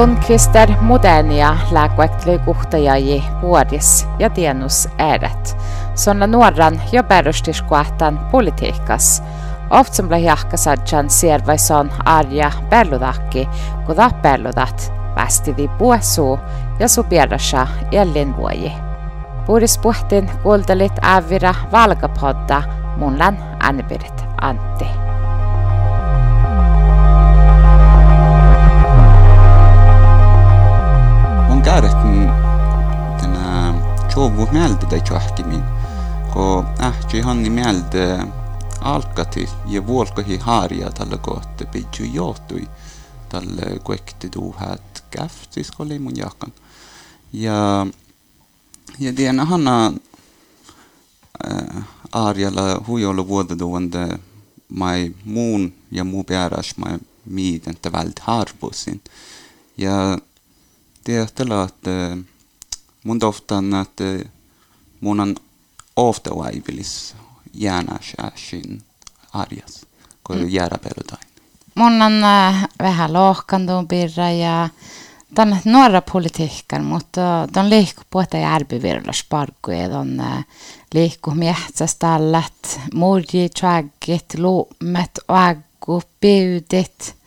Jon Krister modernia lääkuektelykuhtajaji vuodis ja tienus ääret. Sonna nuoran jo perustiskuahtan politiikkas. Oftsamla jahkasadjan siervaison arja pelludakki, kun pelludat västidi puessuu ja subierasa jälleen vuoji. Puhdis puhtin kuultelit ävira valkapodda munlan Anne-Berit Antti. On kääretty tänä jovu mieltä tai johtimin, kun ähti hanni mieltä alkati ja vuolkahi harja tällä kohta pidju johtui tälle kuekti tuuhat käftis, oli mun jakan. Ja, ja tiedän hanna äh, Arjalla huijolla vuotta tuonne mai muun ja muu peräs mai miiden te vält harpusin. Ja tiedättellä, että mun toftan, että mun on ofta vaivilis jäänäs äsin arjas, kun mm. jäädä perutain. Mun on äh, vähän lohkandun pirra ja tänne nuora politiikan, mutta on liikku puhuta järbivirlas parkkuja, on äh, liikku miehtästället, murji, traggit, luumet, aggu, piudit.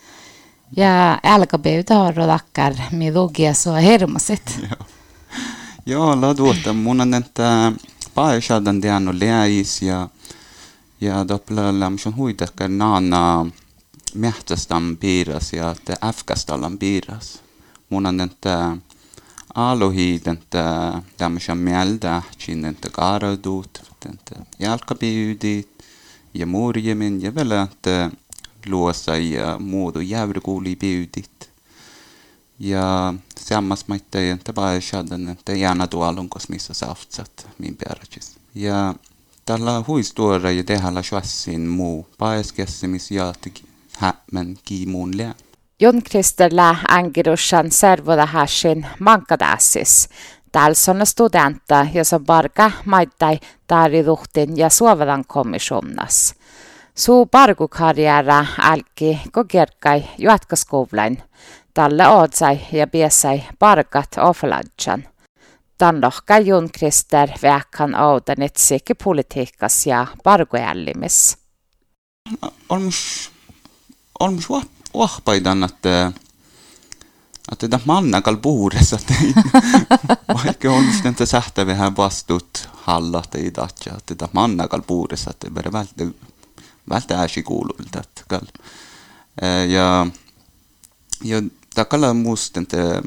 Ja älkäpyytä har rakkar med lugia så hermosit. Joo. Joo, la tuota. Mun on että paishadan diano leais ja ja doppla lamson huitakar naana mehtästam piiras ja että äfkästallan piiras. Mun on että aluhiid että tämmöisen mieltä, siinä että kaaradut, että jalkapyydit ja murjemin ja vielä että luossa ja muuta jävrikuulipyydit. Ja sammas mä että pääsäädän, että jääna tuolun, koska missä saftsat min perätsis. Ja tällä huistuora ja tehdä shuassin muu pääskessimis ja hämmen kiimuun lää. Jon Kristerlä Angirushan servoda hashin mankadassis. Täällä on studenta, jos on barka maittai taariruhtin ja suovadan komissionas. Suu parkukarjära älki kokerkai juotkaskoulain. Tälle ootsai ja piesai parkat ofladjan. Tan lohka Jon Krister väkkan oudanit sikke politiikkas ja parkujällimis. Olmus, olmus vahpaidan, että että tämä mannakal puhudessa, että vaikka on sitten sähtä vähän vastut hallat ei tatja, että tämä mannakal puhudessa, että bara välttä välttä äsi kuululta, että ja ja takalla musta, että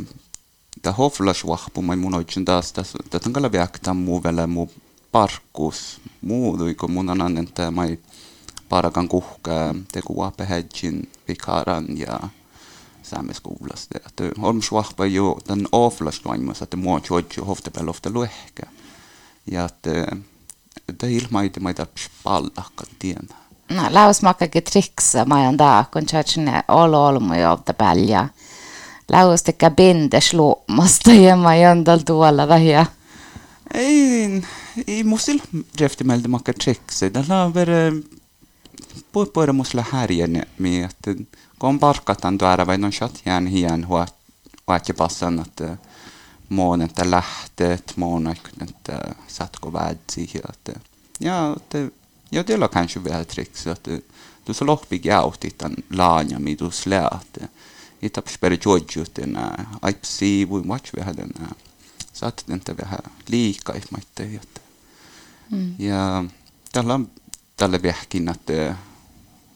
tämä hoflas vahpu, mai mun oikein taas, että tankalla väktää muu vielä muu parkkus, muu, kun mun anan, että mai parakan kuhka tekuape hedgin vikaran ja saameskuulasta. Että on suahpa jo tämän oflas toimus, että mua tjoitju hoftepel ofta luehkä. Ja että det ilmaiti maita pallakka tiena. no, läusmakaki triksa majan daa, kun tjärtsine olo olmu jolta pälja. Läustikkä bindes luomasta ja majan tuolla vähiä. Ei, ei musil Jefti meiltä makka triksa. Tällä on vere puhupuhuda musla härjen mi, että kun parkatan tuoda vai non shot jään hien huatja passan, että månen där lähtet, månen kunde inte sätta gå värd sig. Ja, det ja det är kanske väl tricks att du så loppig jauti tämän laanja mitä slää että inte spela jojo den IPC vi watch vi hade den satt den inte vähän liika i mitt ja tällä on tälle vähkin että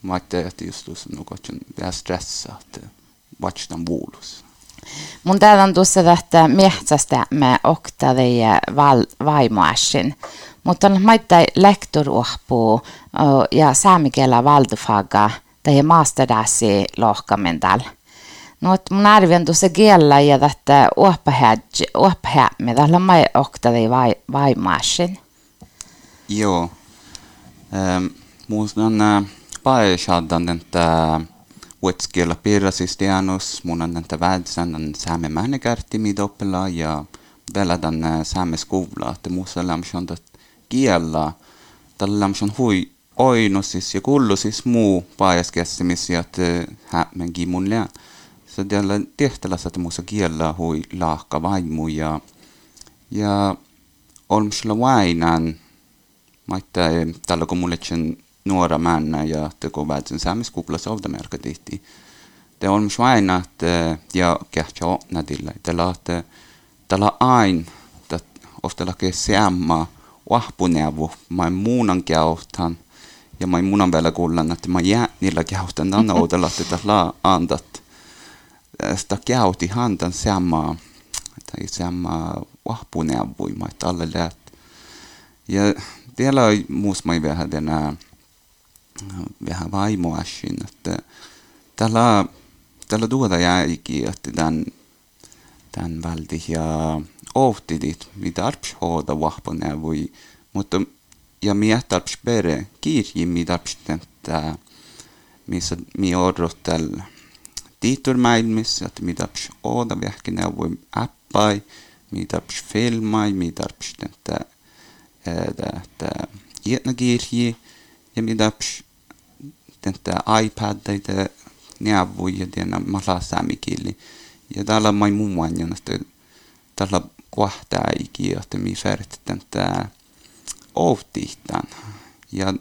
mä ajattelin, että just tuossa nukotsun vähän stressaa, että vatstan vuulus. Mun täällä on tuossa tästä miehtästä me oktadi val, mutta on maittai lektoruohpuu ja saamikielä valdufaga tai maasterdassi lohkamendal. No, että mun arvi on tuossa kielä ja tästä uoppahämme, täällä on mai oktadi vai, vaimoasin. Joo. Ähm, muistan äh, paeshadan että uued kellapiirra siis teanus, mul on nende väedsed on saame mänekärti, mida õppida ja väledan eh, saames kuulajate muusele, mis on kiela, talle, mis on huvi ainus siis ja kuulu siis muu paajas keskmis ja eh, hämmingi mul jään. see on jälle tehtalased muuseas kiela huvi lahka vaimu ja, ja on mis vaenan, ma ei eh, tea, talle kui mulle siin nuora männä ja teko väitsen saamiskupla soldamerka tihti. Det olms vaina että ja kähtsä opnadilla. Tällä että tällä ain, että ostella kesäämmaa wahpuneuvo, mä muunan käytän ja mä muunan vielä kuullaan, että mä jää niillä käytän tänne odella, että tällä antat sitä käyti hantan samaa, tai samaa wahpuneuvoi, mä alle läht. Ja siellä on muus mä vähän vähän vaimoasin, että tällä tällä tuota jäikin, että tämän tämän välti ja ohtidit, mitä arps hoida vahpuneuvoi, mutta ja mietarps bere kirji, mitä arps tätä, missä mi odottel tiiturmaailmissa, että mitä arps oda vähkin neuvoi appai, mitä arps filmai, mitä arps tätä, tätä kirji, ja mitä arps tätä neuvoi ja tiedä mala saamikili. Ja täällä mai muun että tällä kohtaa ikiä, että mi färdigt tätä ouhtihtan ja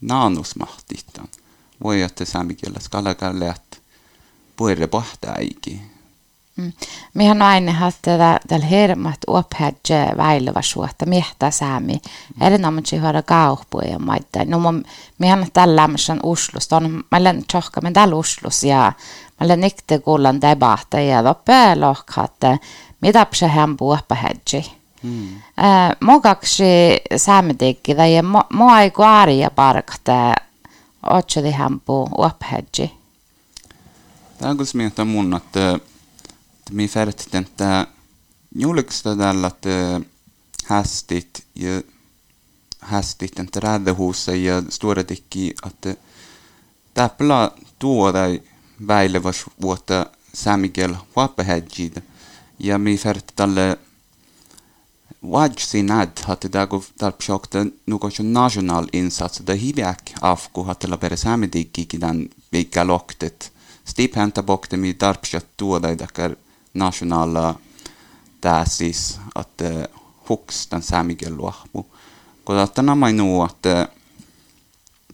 naanusmahtihtan. Voi, että saamikielä skalakaan läht puhuta pohtaa ikiä. Mm. Mehän aina hatta tällä hermat upphädje väilöva suotta miehtä saami. Eli namutsi hara kaupuja maita. No mehän tällä lämmösen uslus. On mä len tjohka men tällä uslus ja mä len ikte kuulan debatta ja doppe lohkatte. Mitä pse hän puhpa hädji. Mm. Äh, mogaksi saamitikki tai mua ei kuaria parkta. Otseli hän puu uphädji. Tämä on kun mun, että mieltä julkista tällä, että hästit ja hästit inte räddhuset ja stora tikki att täppla tuoda väilevas vuotta Samuel Wapahedjid ja mieltä tälle Wajsin ad hade dago talpsokta något national insats där hiviak afko hade la bere samidig kikidan vika loktet. Stip hänta bokte mi darpsat tuoda i dakar nationella täsis att huks den saamikielen luahmu. Kun tänä mai nuu, että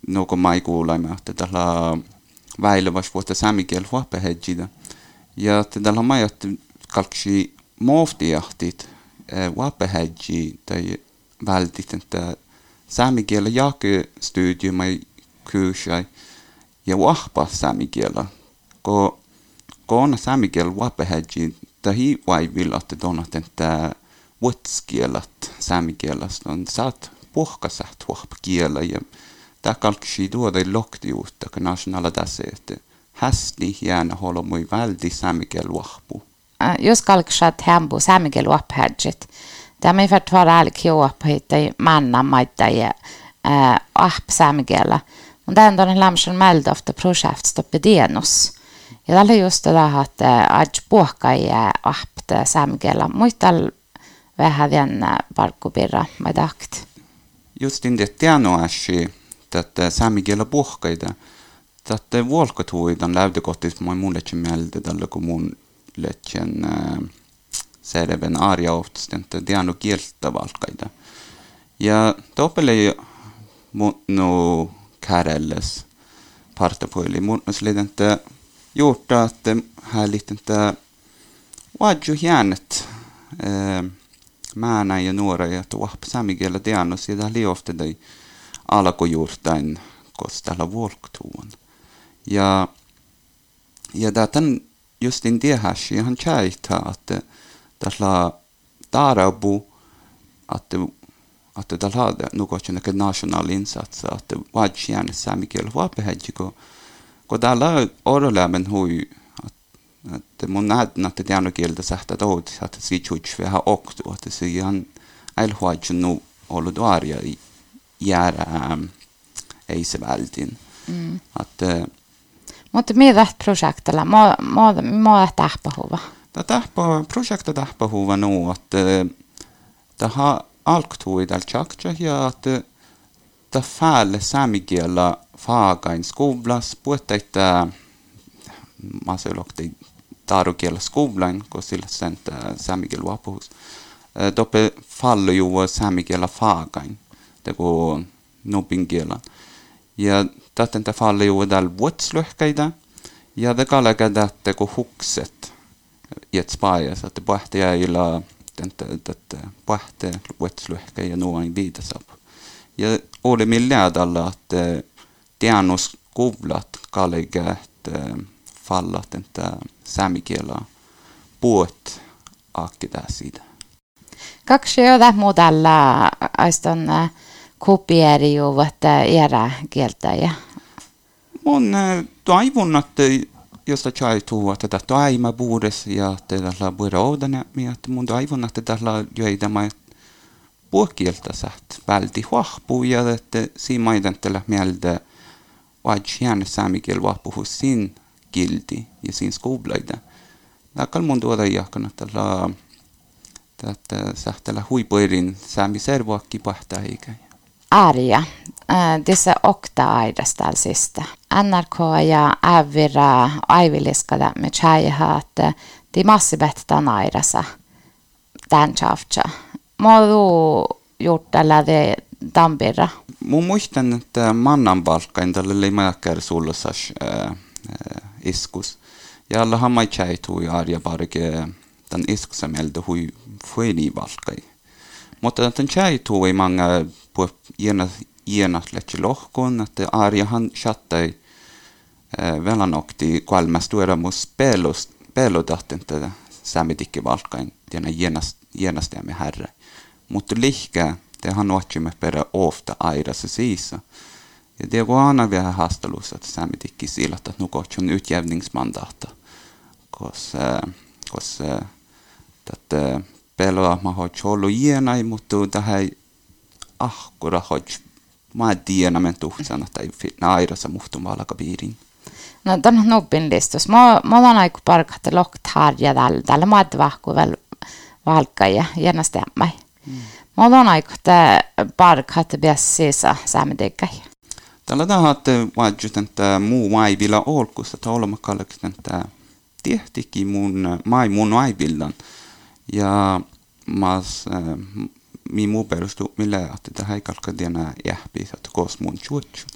nuko mai kuulaimme, että tällä väileväs vuotta saamikiel huoppehedjida. Ja että tällä mai, että kalksi muoftiahtit huoppehedji tai vältit, että saamikielä jaake studio mai kyysai ja wahpa saamikielä. Kun koona saamikiel wapehedji tahi vaivilla, että donat että vuotskielat saamikielästä on saat puhkasat huoppa kielä ja tämä kalksi tuoda loktiuutta, kun nationala tässä, että hästi jäänä holo mui väldi saamikiel wahpu. Just kalksat hembu saamikiel wapehedjit. Tämä ei vara älki juoppa manna maita ja ahp saamikielä. Mutta ändå en lämsen meld ofta projekt stoppe dienos. Ja tällä just tätä, että aj puhka ja ahpte samgella. Muistal vähän vielä parkkupirra, mä takt. Just in det tienoashi, että samgella puhkaita. Tätä vuolkatuidan läytökohtis moi mulle mieltä tällä kun mun letjen serven arjauhtista, että tieno kieltä valkaita. Ja topelle mun no kärelles partapuoli. Mun että gjort att det här lite inte wadju hjärnet eh, määnä ja nuora ja tuohpa samigellä teannus ja tämä liofte dai alkujuurtain kos täällä vuolktuun. Ja, ja tämän justin tiehäsi ihan tjäitä, että tällä taarabu, että että tällä hade något som är nationell insats, att kun täällä orlämmen hui, että mun nähdään, että tiedän kieltä sähtä tout, että se tjuts vähän oktu, että se ihan äilhuajun nu ollut arja jäädä ei se vältin. Mm. Att, Mutta mitä projektilla? Mä mä tähpähuva. Tämä tähpä, projekta tähpähuva nu, että tämä alktui tällä tjakja ja että ta fäälle saamikielä faagain skuvlas, puhuttaita äh, mä se lokti taarukielä skuvlain, kun sillä sen äh, saamikielä vapuus. Äh, Toppe fallu juo saamikielä faagain, teko nupinkielän. Ja täten ta fallu juo täällä vuotslöhkäitä, ja te kalakaita teko hukset, jäät spaajas, että pohtia illa, että pohtia vuotslöhkä ja nuo on viitasapaa. Ja oli millään tällä, että tiannus kuvlat kallega, että fallat että saamikielä puot akkita siitä. Kaksi joita modella aiston kopieri juovat era kieltäjä. Mun toivon, että jos chai tuu, että toima buudes ja tällä buura oudana, että mun toivon, että tällä joita mä puokieltä saat välti huahpuu ja että siinä maitan tällä mieltä jäänyt saamikiel vahpuhus siinä kilti ja siinä skoblaida. Nakal mun tuoda jakana tällä tätä sähtälä huipuerin saami servoakki pahtaa eikä. Arja, dessa okta aidasta sista. NRK ja Ävira aiviliskada me tjäjähä, että de massibetta nairasa tämän tjavtja. Modu gjort tällä de dambirra. Mun muistan, että mannan palkkain tällä oli mäkkär sullosas äh, iskus. Ja alla hamma chai tu arja barge den iskusa melde hui fueni valkai. Mutta den chai tu ei manga på ena ena letse lohkon että arjahan chattai velanokti kolmas tuoda mus pelos pelodahten tätä samitikki valkain tiena jenas jenastämme herre. Mutta lihkä te han otsimme perä ofta airassa siisa. Ja det går aina vielä haastelussa, että sä mitikki sillä, että nukotsun utjävningsmandaata. Kos, kos tätä peloa mä hoit ollut ienai, mutta tähän ahkura hoit mä tiedän, men tuhtsan, että airassa muhtumalla piirin. No tämän nubin listus. Mä, mä olen aika parkat lokt harja tällä. Tällä mä oon vahku vielä valkka ja jännästi ämmäi. Mä olen aika parkat biassissa säämedikäi. Tällä tahatte vaadjutan että muu vaivilla olemme kalleksen että tehtikin mun, mai mun vaivillan. Ja mas, äh, mi muu perustu millä että tähän ei kalka tienä jähpi, että kos mun chuotsu.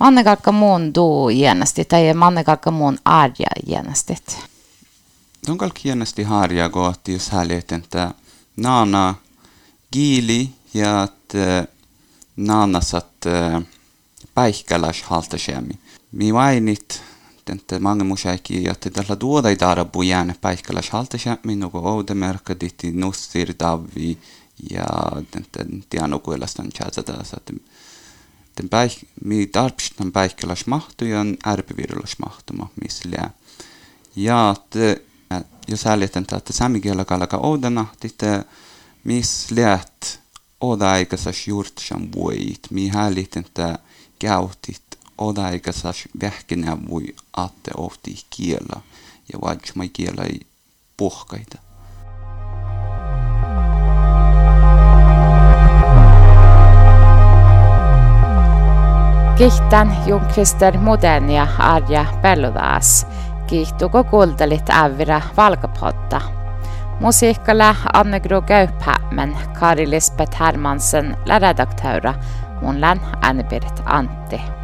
Manne kalka muun tuu jännästi, tai manne kalka muun arja jännästi. On kalki jännästi harja kohti, jos häliet, että naana giili ja että naana satt äh, päihkäläs haltasemi. Mi mainit, että mange musaiki, että tällä tuoda ei taada bujään päihkäläs haltasemi, nuko oudemerkka ditti nussir davvi ja tiano kuelastan chatsata, että den päih, mi päihkäläs mahtu ja ärpivirullas mahtuma, missä lää. Ja että jos häljetän, että samikielä kalaka oudana, että missä läät oda aikaisas juurtsan vuoit, mi häljitän, että käytit odaikasas vähkenä voi aatte ohti kiellä ja vaihtamai kiellä ei puhkaita. Kihtän Junkrister modernia arja pellodaas. Kihtuko kuultelit ävira valkapotta. Musiikalla Anne Gro Gaupäämen, Kari Lisbeth Hermansen, redaktöra Mun län Anne-Berit Antti.